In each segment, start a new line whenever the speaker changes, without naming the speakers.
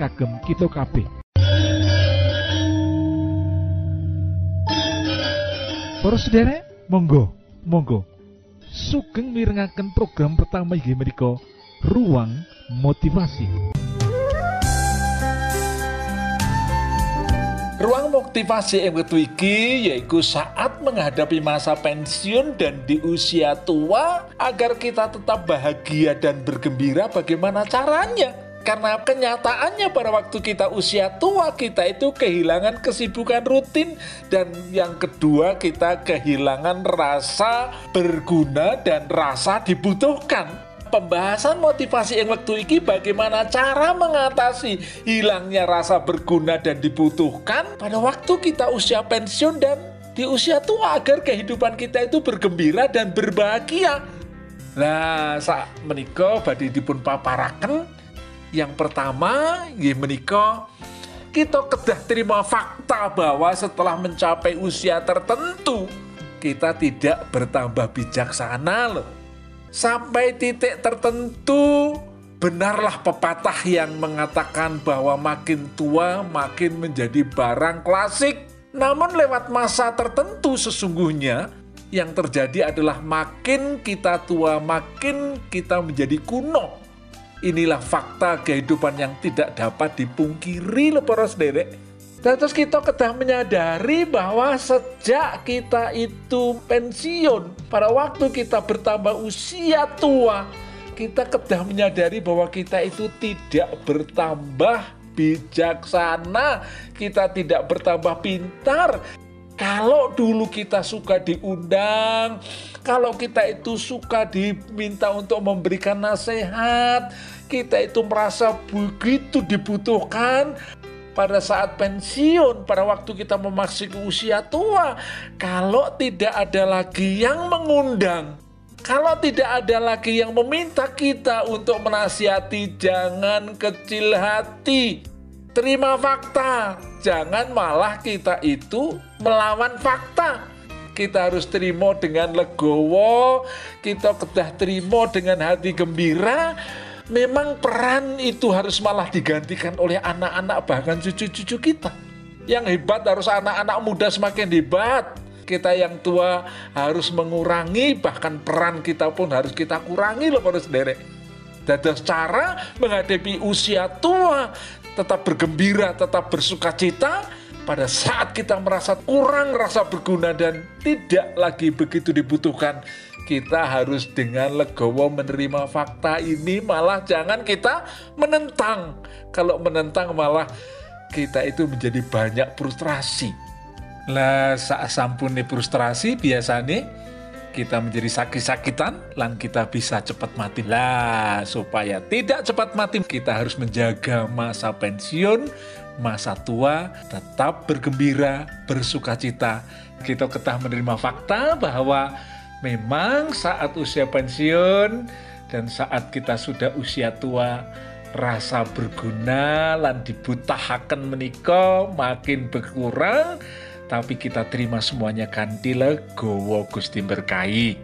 kagem kita kabeh Para sederek, monggo, monggo. Sugeng mirengaken program pertama inggih menika Ruang Motivasi.
Ruang motivasi yang wektu iki yaitu saat menghadapi masa pensiun dan di usia tua agar kita tetap bahagia dan bergembira bagaimana caranya. Karena kenyataannya pada waktu kita usia tua kita itu kehilangan kesibukan rutin dan yang kedua kita kehilangan rasa berguna dan rasa dibutuhkan pembahasan motivasi yang waktu ini bagaimana cara mengatasi hilangnya rasa berguna dan dibutuhkan pada waktu kita usia pensiun dan di usia tua agar kehidupan kita itu bergembira dan berbahagia. Nah, saat menikah badai dipun paparaken yang pertama nggih menika kita kedah terima fakta bahwa setelah mencapai usia tertentu kita tidak bertambah bijaksana loh sampai titik tertentu benarlah pepatah yang mengatakan bahwa makin tua makin menjadi barang klasik. Namun lewat masa tertentu sesungguhnya yang terjadi adalah makin kita tua makin kita menjadi kuno. Inilah fakta kehidupan yang tidak dapat dipungkiri loh para sederek. Dan terus kita kedah menyadari bahwa sejak kita itu pensiun, pada waktu kita bertambah usia tua, kita kedah menyadari bahwa kita itu tidak bertambah bijaksana, kita tidak bertambah pintar. Kalau dulu kita suka diundang, kalau kita itu suka diminta untuk memberikan nasihat, kita itu merasa begitu dibutuhkan, pada saat pensiun, pada waktu kita memasuki usia tua, kalau tidak ada lagi yang mengundang, kalau tidak ada lagi yang meminta kita untuk menasihati, jangan kecil hati. Terima fakta, jangan malah kita itu melawan fakta. Kita harus terima dengan legowo, kita kedah terima dengan hati gembira, memang peran itu harus malah digantikan oleh anak-anak bahkan cucu-cucu kita. Yang hebat harus anak-anak muda semakin hebat. Kita yang tua harus mengurangi bahkan peran kita pun harus kita kurangi loh para sederek. Dan cara menghadapi usia tua tetap bergembira, tetap bersuka cita pada saat kita merasa kurang rasa berguna dan tidak lagi begitu dibutuhkan kita harus dengan legowo menerima fakta ini. Malah jangan kita menentang. Kalau menentang malah kita itu menjadi banyak frustrasi. Lah saat sampun frustrasi biasanya kita menjadi sakit-sakitan lan kita bisa cepat mati. Lah supaya tidak cepat mati kita harus menjaga masa pensiun masa tua tetap bergembira bersuka cita. Kita ketah menerima fakta bahwa memang saat usia pensiun dan saat kita sudah usia tua rasa berguna lan dibutahaken menika makin berkurang tapi kita terima semuanya kanthi legowo Gusti berkahi.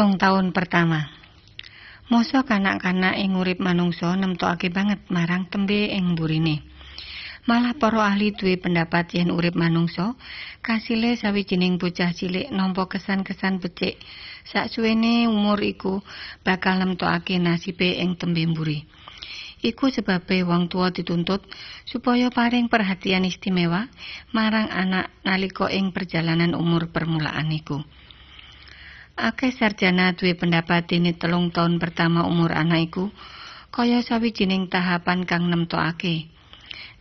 Pitung tahun pertama. Mosok kanak-kanak ing urip manungsa nemtokake banget marang tembe ing burine. Malah para ahli duwe pendapat yen urip manungsa kasile sawijining bocah cilik nampa kesan-kesan becik saksuwene umur iku bakal nemtokake nasibe ing tembe mburi. Iku sebabe wong tua dituntut supaya paring perhatian istimewa marang anak nalika ing perjalanan umur permulaan iku. Akeh sarjana duwe pendapat dene telung tahun pertama umur anak iku kaya sawijining tahapan kang nemtokake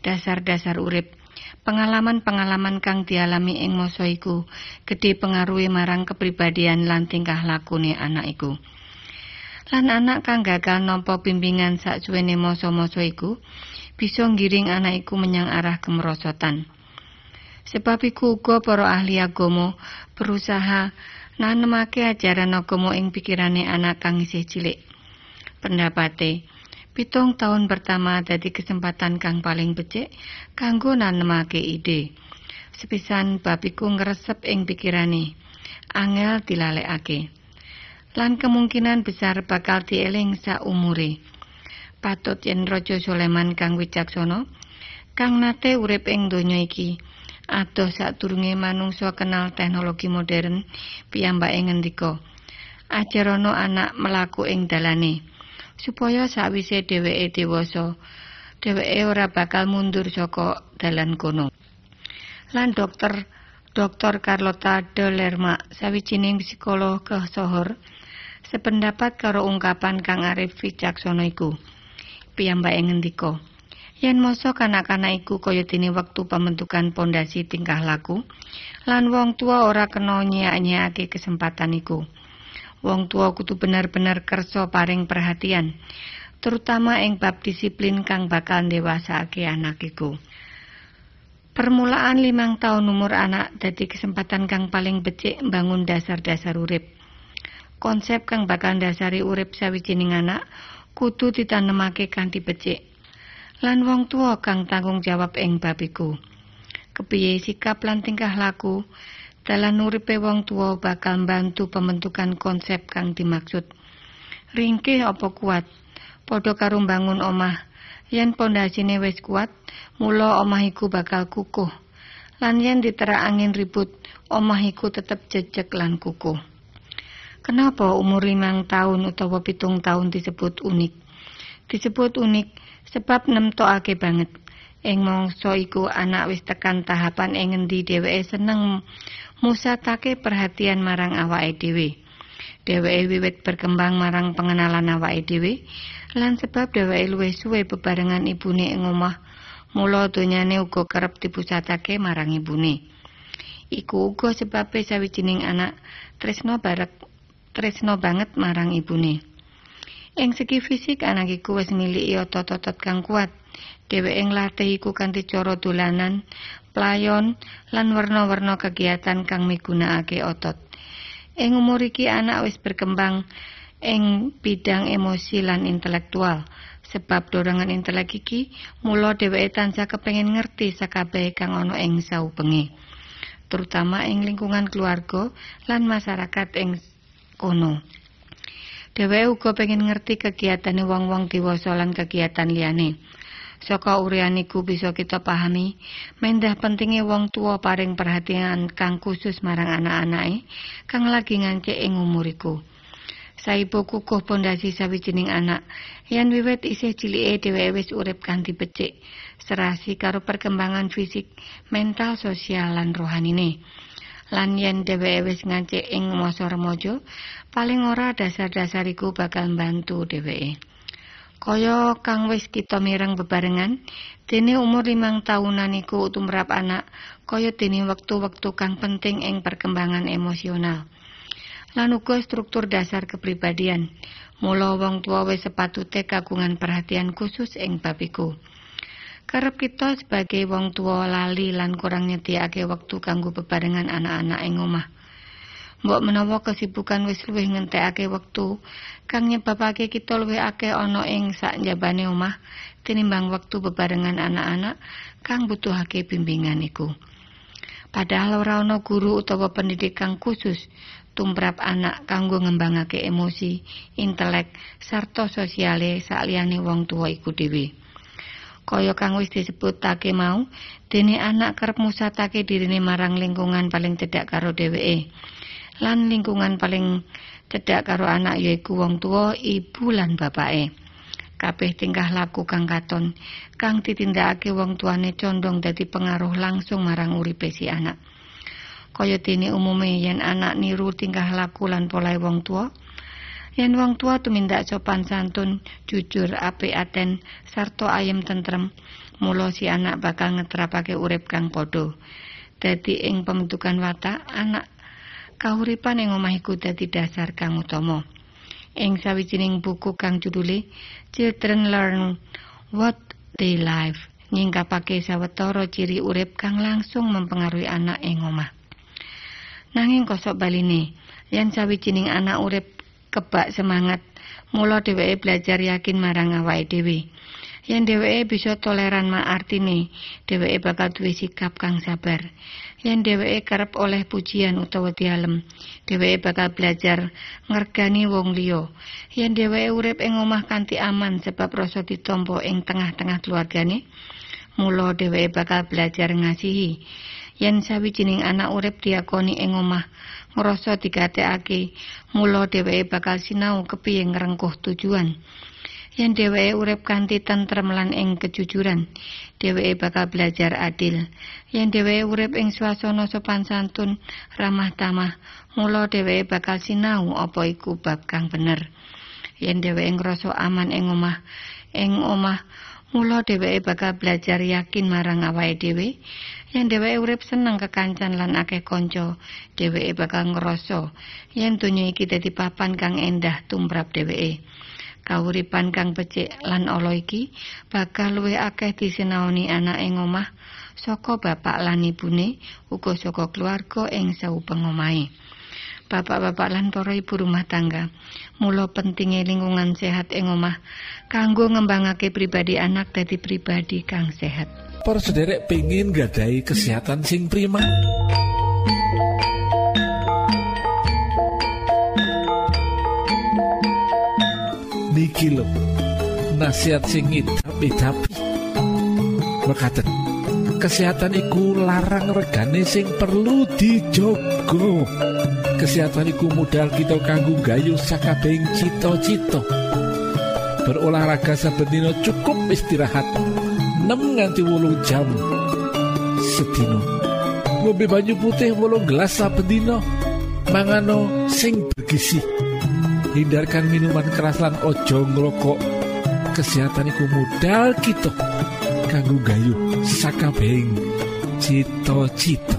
dasar-dasar urip pengalaman-pengalaman kang dialami ing masa iku gedhe pengaruhi marang kepribadian lan tingkah lakune anak iku. lan anak kang gagal nampa bimbingan saksuwene masa-masa iku bisa ngiring anak iku menyang arah kemerosotan. Sebab iku uga para ahli agama berusaha nanemake ajaran agama ing pikirane anak kang isih cilik. Pendapate, pitung tahun pertama dadi kesempatan kang paling becik kanggo nanemake ide. Sepisan bab iku ngresep ing pikirane, angel dilalekake. lan kemungkinan besar bakal dieling saumure. Patut yen Raja Sulaiman kang wicaksana kang nate urip ing donya iki adoh sadurunge manungsa kenal teknologi modern piyambake ngendika ajarana anak melaku ing dalane supaya sawise dheweke dewasa dheweke ora bakal mundur saka dalan kono lan dokter Dr. Carlota de Lerma sawijining psikolog ke Sohor sependapat karo ungkapan Kang Arif wicaksana iku. Piyambake ngendika, yen masa kanak-kanak iku kaya dene wektu pondasi tingkah laku, lan wong tua ora kena nyiak-nyiake kesempatan iku. Wong tua kudu bener-bener kersa paring perhatian, terutama ing bab disiplin kang bakal dewasake anak iku. Permulaan limang tahun umur anak dadi kesempatan kang paling becik bangun dasar-dasar urip. konsep kang bakal dasari urip sawijining anak kudu ditanemake kanthi becik lan wong tua kang tanggung jawab ing bab iku. Kepiye sikap lan tingkah laku? Dalan uripe wong tua bakal bantu pembentukan konsep kang dimaksud. Ringkih apa kuat? Padha karo bangun omah. Yen pondasine wis kuat mula omah iku bakal kukuh. Lan yen diterak angin ribut omah iku tetep jejeg lan kukuh. Kenapa umur limang tahun utawa pitung tahun disebut unik? Disebut unik sebab nemtokake banget. Ing mangsa iku anak wis tekan tahapan ing ngendi dheweke seneng musatake perhatian marang awake dhewe. Dheweke wiwit berkembang marang pengenalan awake dhewe lan sebab dheweke luwih suwe bebarengan ibune ing omah. Mula donyane uga kerep dipusatake marang ibune. Iku uga sebabe sawijining anak tresno barek tresno banget marang ibune. Ing segi fisik anak iku wis miliki otot-otot kang kuat. Dheweke nglatih iku kanthi cara dolanan, playon lan warna-warna kegiatan kang migunakake otot. Ing umur iki anak wis berkembang ing bidang emosi lan intelektual. Sebab dorongan intelek iki mula dheweke tansah kepengin ngerti sakabeh kang ana ing saubenge. terutama ing lingkungan keluarga lan masyarakat ing kono. Dheweke uga pengen ngerti kegiatane wong-wong dewasa lan kegiatan liyane. Saka urian iku bisa kita pahami mendah pentinge wong tua paring perhatian kang khusus marang anak-anake kang lagi ngancik ing umur iku. Saibu kukuh pondasi sawijining anak yen wiwit isih cilike dheweke wis urip kanthi becik serasi karo perkembangan fisik, mental, sosial lan rohanine. Lan yen dheweke wis ngancik ing masa remaja paling ora dasar-dasar iku bakal mbantu dheweke. Kaya kang wis kita mireng bebarengan dene umur limang tahunan iku tumrap anak kaya dene wektu-wektu kang penting ing perkembangan emosional. Lan uga struktur dasar kepribadian. Mula wong tua wis sepatute kagungan perhatian khusus ing bab iku Kerep kita sebagai wong tua lali lan kurang nyediake wektu kanggo bebarengan anak-anak ing omah. Mbok menawa kesibukan wis luwih ngentekake wektu kang nyebabake kita luwih akeh ana ing sak njabane omah tinimbang wektu bebarengan anak-anak kang butuhake bimbingan iku. Padahal ora ana guru utawa pendidikan khusus tumrap anak kanggo ngembangake emosi, intelek, sarta sosiale sakliyane wong tuwa iku dhewe. Kaya kang wis disebutake mau, dene anak kerep musatake dirine marang lingkungan paling cedhak karo dheweke. Lan lingkungan paling cedhak karo anak yaiku wong tuwa, ibu lan bapake. Kabeh tingkah laku kang katon kang ditindakake wong tuane condong dadi pengaruh langsung marang uripe si anak. kaya dene umume yen anak niru tingkah laku lan polahe wong tua yen wong tua tumindak sopan santun jujur apik aten sarta ayem tentrem mula si anak bakal ngetrapake urip kang padha. Dadi ing pembentukan watak anak kauripan ing omah iku dadi dasar kang utama. Ing sawijining buku kang judule Children Learn What They Live nyingkapake sawetara ciri urip kang langsung mempengaruhi anak ing omah. Nanging kosok baline, yen sawijining anak urip kebak semangat, mula dheweke belajar yakin marang awake dhewe. Yen dheweke bisa toleran ma artine, dheweke bakal duwe sikap kang sabar. Yen dheweke kerep oleh pujian utawa dialem, dheweke bakal belajar ngergani wong liya. Yen dheweke urip ing omah kanthi aman sebab rasa ditampa ing tengah-tengah keluargane, mula dheweke bakal belajar ngasihi. yen sawijining anak urip diakoni ing omah ngrasa digatekake mula dheweke bakal sinau kepiye ngrengkuh tujuan. Yen dheweke urip kanthi tentrem lan ing kejujuran dheweke bakal belajar adil. Yen dheweke urip ing swasana sopan santun ramah tamah mula dheweke bakal sinau apa iku bab kang bener. Yen dheweke ngrasa aman ing omah ing omah mula dheweke bakal belajar yakin marang awake dhewe yen dheweke urip seneng kekancan lan akeh kanca dheweke bakal ngrasa yen donya iki dadi papan kang endah tumrap dheweke kauripan kang becik lan ala iki bakal luwih akeh disinaoni anak ing omah saka bapak lan ibune uga saka keluarga ing saubeng omahe Bapak-bapak lan para ibu rumah tangga, mula pentingnya lingkungan sehat ing omah kanggo ngembangake pribadi anak dadi pribadi kang sehat.
Para sederek pengen gadai kesehatan sing prima. Niki lho. Nasihat sing tapi Mekaten. Kesehatan iku larang regane sing perlu dijogo. Kesehatan iku modal kita kanggo gayu sakabehing cita-cita. Berolahraga saben cukup istirahat 6 nganti wolung jam sedino ngombe banyu putih wolung gelas saben mangano sing bergizi hindarkan minuman keras lan ojo ngrokok kesehatan iku modal kita kanggo gayu sakabehing cito-cito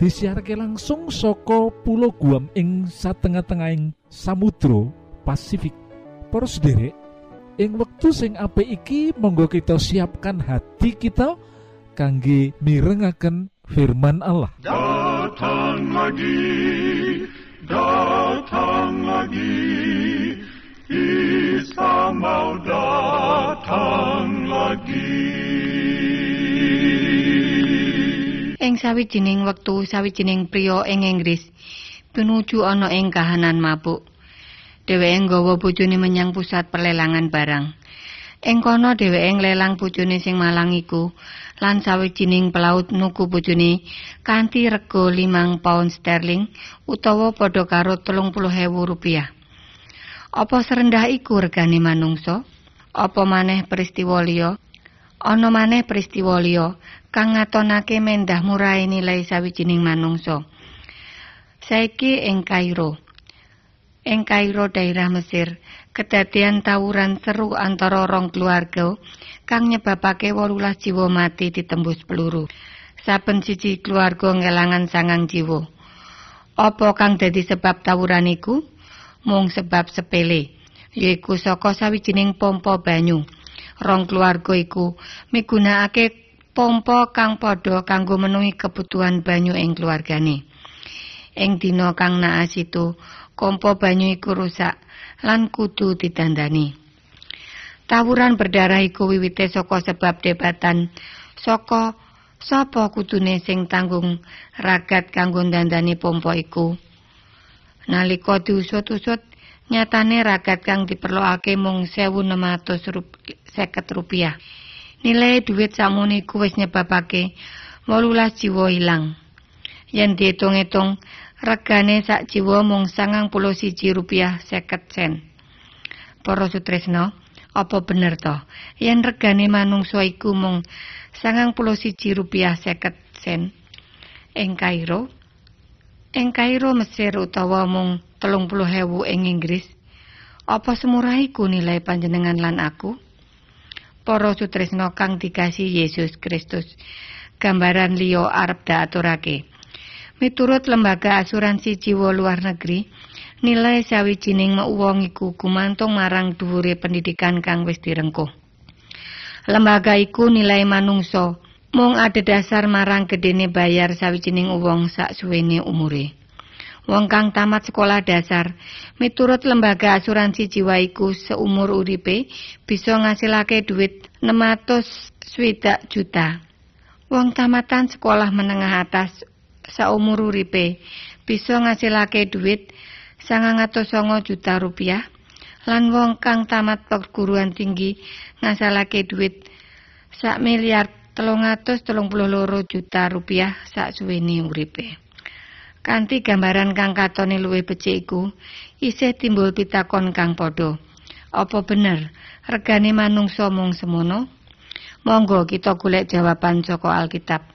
disiarke langsung soko pulau Guam ing satengah-tengahing Samudro Pasifik. Poros derek ing wektu sing apik iki monggo kita siapkan hati kita kangge mirengaken firman Allah.
Datang lagi datang lagi Isa mau datang lagi
sawijining wektu sawijining priya ing Inggris pinuju ana ing kahanan mabuk. Dheweke nggawa bojone menyang pusat perlelangan barang. Ing kono dheweke nglelang bojone sing malang iku lan sawijining pelaut nuku bojone kanthi rega 5 pound sterling utawa padha karo 30.000 rupiah. Apa serendah iku regane manungsa? Apa maneh peristiwa liya? Ana maneh peristiwa liya kang ngatonake mendah murahe nilai sawijining manungsa. Saiki ing Kairo. Ing Kairo daerah Mesir, kedadian tawuran seru antara rong keluarga kang nyebabake 18 jiwa mati ditembus peluru. Saben siji keluarga ngelangan sangang jiwa. Apa kang dadi sebab tawuran iku? Mung sebab sepele, yaiku saka sawijining pompa banyu. Rong keluarga iku migunakake pompa kang padha kanggo menuhi kebutuhan banyu ing keluargane. Ing dina kang naas itu, kompo banyu iku rusak lan kudu ditandani. Tawuran berdarah iku wiwite saka sebab debatan saka sapa kudune sing tanggung ragat kanggo dandani pompa iku. Nalika diusut-usut, nyatane ragat kang diperlokake mung 1650 rupiah. Nilai duit sakmene iku wis nyebabake 18 jiwa ilang. Yen diitung-itung, regane sak jiwa mung 91 rupiah 50 sen. Para sutresna, apa bener to yen regane manungsa iku mung 91 rupiah 50 sen? Ing Kairo, ing Kairo Mesir utawa mung 30.000 ing Inggris, apa semurah iku nilai panjenengan lan aku? Para sutresna kang dikasih Yesus Kristus, gambaran liya arep daaturake. Miturut lembaga asuransi jiwa luar negeri, nilai sawijining wong iku gumantung marang dhuwure pendidikan kang wis direngkuh. Lembaga iku nilai manungsa mung ada dasar marang gedene bayar sawijining wong sak suwene umure. Wong kang tamat sekolah dasar, miturut lembaga asuransi jiwa iku seumur uripe bisa ngasilake duit 600 swidak juta. Wong tamatan sekolah menengah atas saumur uripe bisa ngasilake duit 909 juta rupiah lan wong kang tamat perguruan tinggi ngasalake duit sak miliar telung atus telung puluh loro juta rupiah sak suweni uripe. Kanti gambaran kang katone luwih becik iku, isih timbul pitakon kang padha. Apa bener regane manungsa mung semono? Monggo kita golek jawaban saka Alkitab.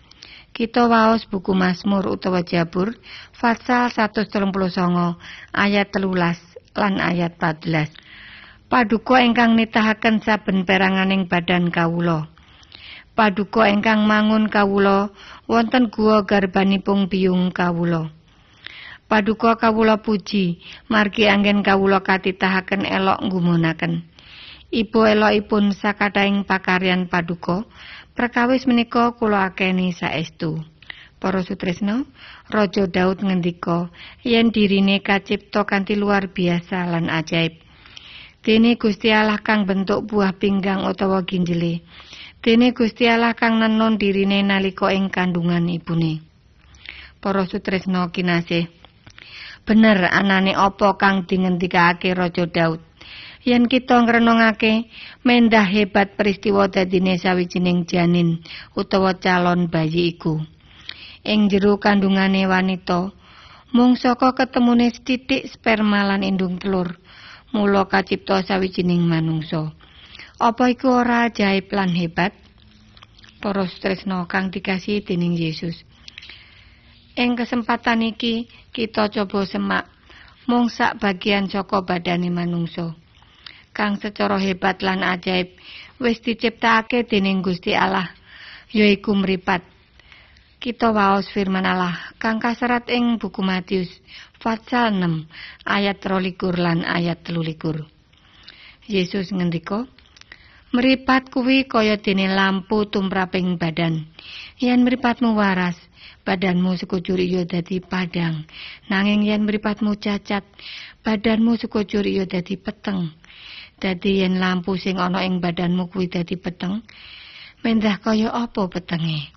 Kita waos buku Mazmur utawa Jabur pasal 139 ayat 13 lan ayat 14. Paduka ingkang nitahaken saben peranganing badan kawula. Paduka ingkang mangun kawula wonten guwa garbanipun biyung kawula. Paduka kawula puji margi anggen kawula katitahaken elok ngumunaken. Ibu elokipun sakataing pakaryan paduka Perkawis menika kula akeni saestu. Para sutresna, Raja Daud ngendika yen dirine kacipta kanthi luar biasa lan ajaib. Dene Gusti Allah kang bentuk buah pinggang utawa ginjele. Dene Gusti Allah kang nenon dirine nalika ing kandungan ibune. Para sutresna kinasih. Bener anane apa kang dingendikake Raja Daud? yen kita ngrenungake mendah hebat peristiwa dadine sawijining janin utawa calon bayi iku. Ing jero kandungane wanita, mung saka ketemune sithik sperma lan indung telur, mula kacipta sawijining manungsa. Apa iku ora ajaib lan hebat? Para tresna kang dikasih dening Yesus. Ing kesempatan iki kita coba semak mung sak bagian saka badane manungsa. kang secara hebat lan ajaib wis diciptakake dening Gusti Allah yaiku mripat kita waos firman Allah kang kaserat ing buku Matius pasal 6 ayat 23 lan ayat 23 Yesus ngendika Meripat kuwi kaya dene lampu tumraping badan. Yen mripatmu waras, badanmu sekujur iya dadi padang. Nanging yen mripatmu cacat, badanmu sekujur iya dadi peteng. Dadi yen lampu sing ana ing badanmu kuwi dadi peteng, mendah kaya apa petenge?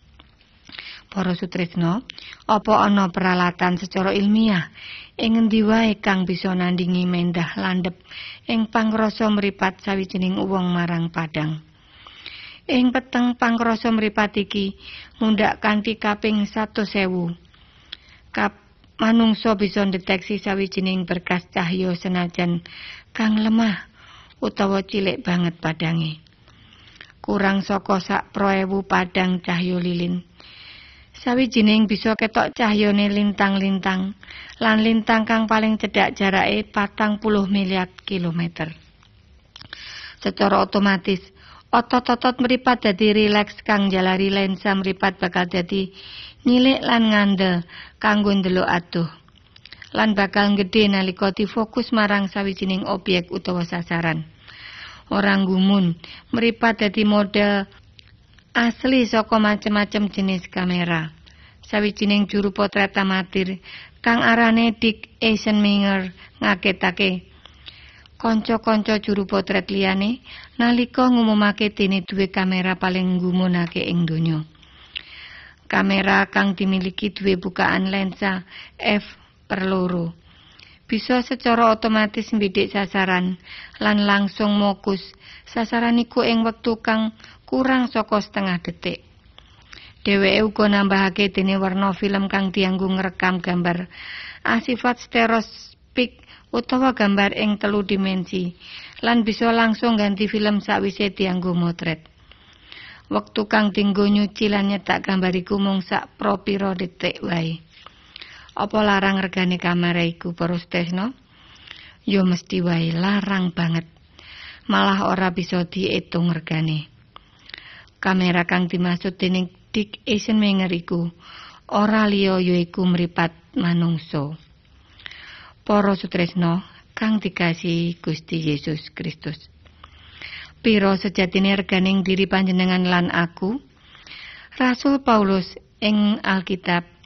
Para sutresna, apa ana peralatan secara ilmiah ing ngendi wae kang bisa nandingi mendah landhep ing pangrasa mripat sawijining wong marang padang? Ing peteng pangrasa mripat iki mundhak kanthi kaping 100.000. Kap manungsa bisa ndeteksi sawijining berkas cahya senajan kang lemah utawa cilik banget padange. Kurang saka sak proewu padang cahya lilin. Sawijining bisa ketok cahyane lintang-lintang lan lintang kang paling cedhak jarake patang puluh miliar kilometer. Secara otomatis otot-otot meripat dadi rileks kang jalari lensa meripat bakal dadi nyilik lan ngandel kanggo ndelok adoh. Lan bakal gedhe nalika difokus marang sawijining objek utawa sasaran. Orang gumun meripat dadi model asli saka macem-macem jenis kamera. Sawijining juru potret amatir kang arane Dick Eisenmenger ngagetake kanca-kanca juru potret liyane nalika ngumumake dene duwe kamera paling nggumunake ing donya. Kamera kang dimiliki duwe bukaan lensa f per. Bisa secara otomatis mbidik sasaran lan langsung mokus sasaran iku ing wektu kang kurang saka setengah detik. Dheweke uga nambahake dene warna film kang dianggo ngrekam gambar asifat stereoskopik utawa gambar ing telu dimensi lan bisa langsung ganti film sakwise dianggo motret. Wektu kang dinggo nyuci lan nyetak gambar iku mung sak propiro detik wae. Apa larang regane kamera iku para? Yo mesti wae larang banget. Malah ora bisa diitung regane. Kamera kang dimaksud dening Dick Eisenmenger iku ora liya yaiku mripat manungsa. Para sutresna kang dikasih Gusti Yesus Kristus. Piro sejatine reganing diri panjenengan lan aku? Rasul Paulus ing Alkitab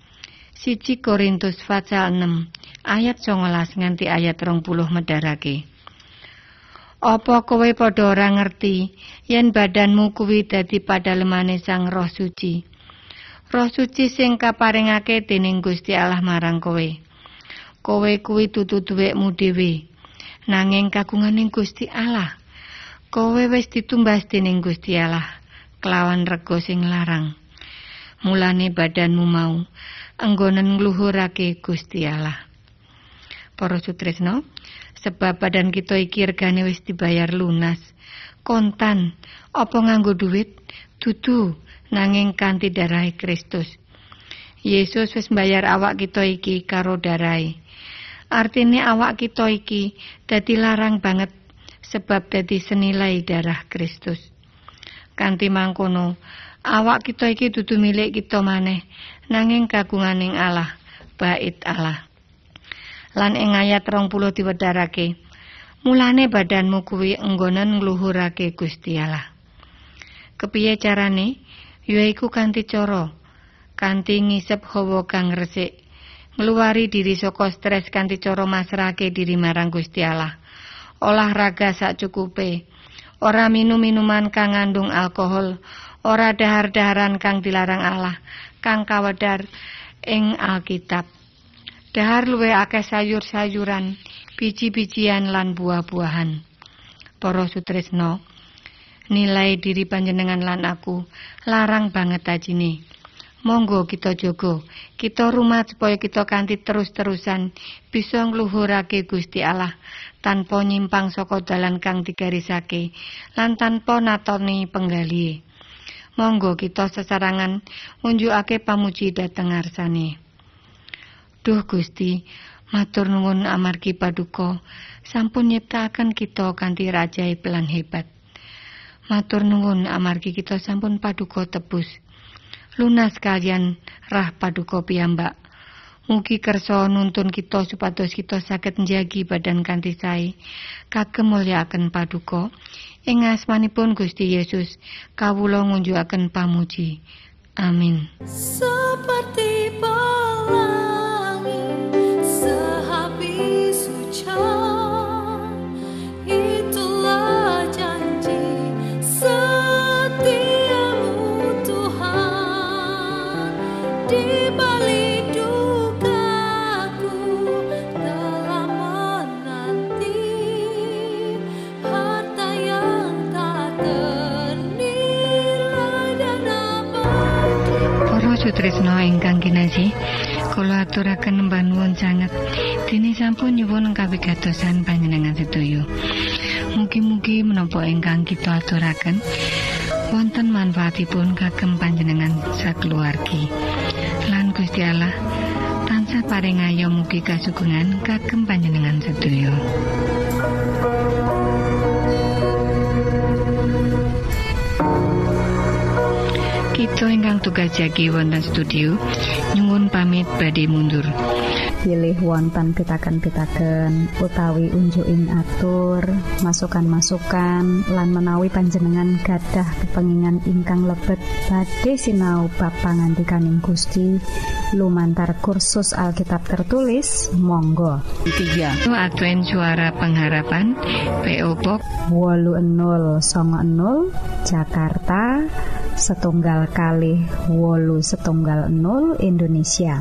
siji Korintus pasal 6 ayat 19 nganti ayat 20 medharake. Apa kowe padha ora ngerti yen badanmu kuwi dadi padalemane Sang Roh Suci? Roh Suci sing kaparingake dening Gusti Allah marang kowe. kowe kuwi dudu duwekmu dhewe nanging kagunganing Gusti Allah kowe wis ditumbas dening Gusti Allah kelawan rego sing larang mulane badanmu mau enggonen ngluhurake Gusti Allah. Para sutresno sebab badan kita iki regane wis dibayar lunas kontan apa nganggo duit? Dudu nanging kanthi darah Kristus. Yesus wis mbayar awak kita iki karo darahe. Artine awak kita iki dadi larang banget sebab dadi senilai darah Kristus. Kanthi mangkono, awak kita iki dudu milik kita maneh, nanging kagunganing Allah, bait Allah. Lan ing ayat 20 diwedharake, mulane badanmu kuwi enggonen ngluhurake Gusti Allah. Kepiye carane? Yaiku kanthi cara kanthi ngisep hawa kang resik ngluwari diri saka stres kanthi cara masrahake diri marang Gusti Allah. Olahraga sak cukupe. Ora minum minuman kang ngandung alkohol, ora dahar-daharan kang dilarang Allah, kang kawedar ing Alkitab. Dahar luwe akeh sayur-sayuran, biji-bijian lan buah-buahan. Para sutresno, nilai diri panjenengan lan aku larang banget ajine. Monggo kita jogo, kita rumah supaya kita kanthi terus-terusan bisa ngluhurake Gusti Allah tanpa nyimpang saka dalan kang digarisake lan tanpa natoni penggali. Monggo kita sesarangan ngunjukake pamuji dhateng ngarsane. Duh Gusti, matur nuwun amargi paduka sampun nyiptakaken kita kanthi rajaib lan hebat. Matur nuwun amargi kita sampun paduka tebus. Lunas kalian rah paduka piyambak. Mugi kersa nuntun kita supados kita saged njagi badan kanthi sae. Kagem mulyakaken paduka. Ing asmanipun Gusti Yesus, kawula ngunjukaken pamuji. Amin.
Seperti pelangi sehabis hujan
sutresna ingkang kinasih, kula aturaken mbanuwun sanget dene sampun nyuwun kawigatosan panjenengan sedaya. Mugi-mugi menapa ingkang kita aturaken wonten manfaatipun kagem panjenengan sakeluargi. Lan Gusti Allah tansah paring ayo mugi kasugengan kagem panjenengan sedaya Kita ingkang tugas jagi wonten studio nyungun pamit badhe mundur
pilih wonten pitaken-pitaken utawi unjuin atur masukan-masukan lan menawi panjenengan gadah kepengingan ingkang lebet badhe sinau bab pangantikaning Gusti. Lumantar kursus Alkitab tertulis monggo.
Itu Advent Suara Pengharapan PO Box
80 Jakarta setunggal kali wolu setunggal 0 Indonesia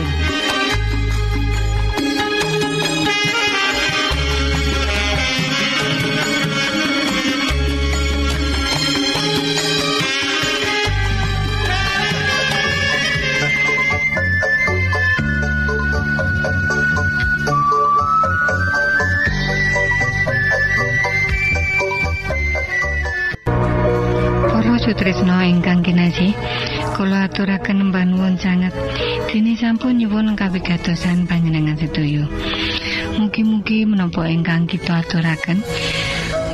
kawigatosan panjenengan sedaya. Mugi-mugi menapa ingkang kita aturaken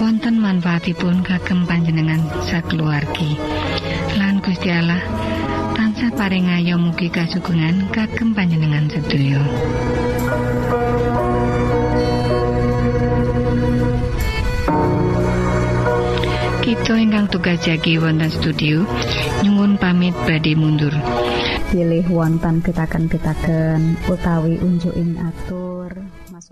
wonten manfaatipun kagem panjenengan sakeluargi. Lan Gusti Allah tansah paring ayo mugi kasugengan kagem panjenengan sedaya. Kita ingkang tugas jagi wonten studio nyuwun pamit badhe mundur.
Pilih wonten pitaken-pitaken utawi unjuin atur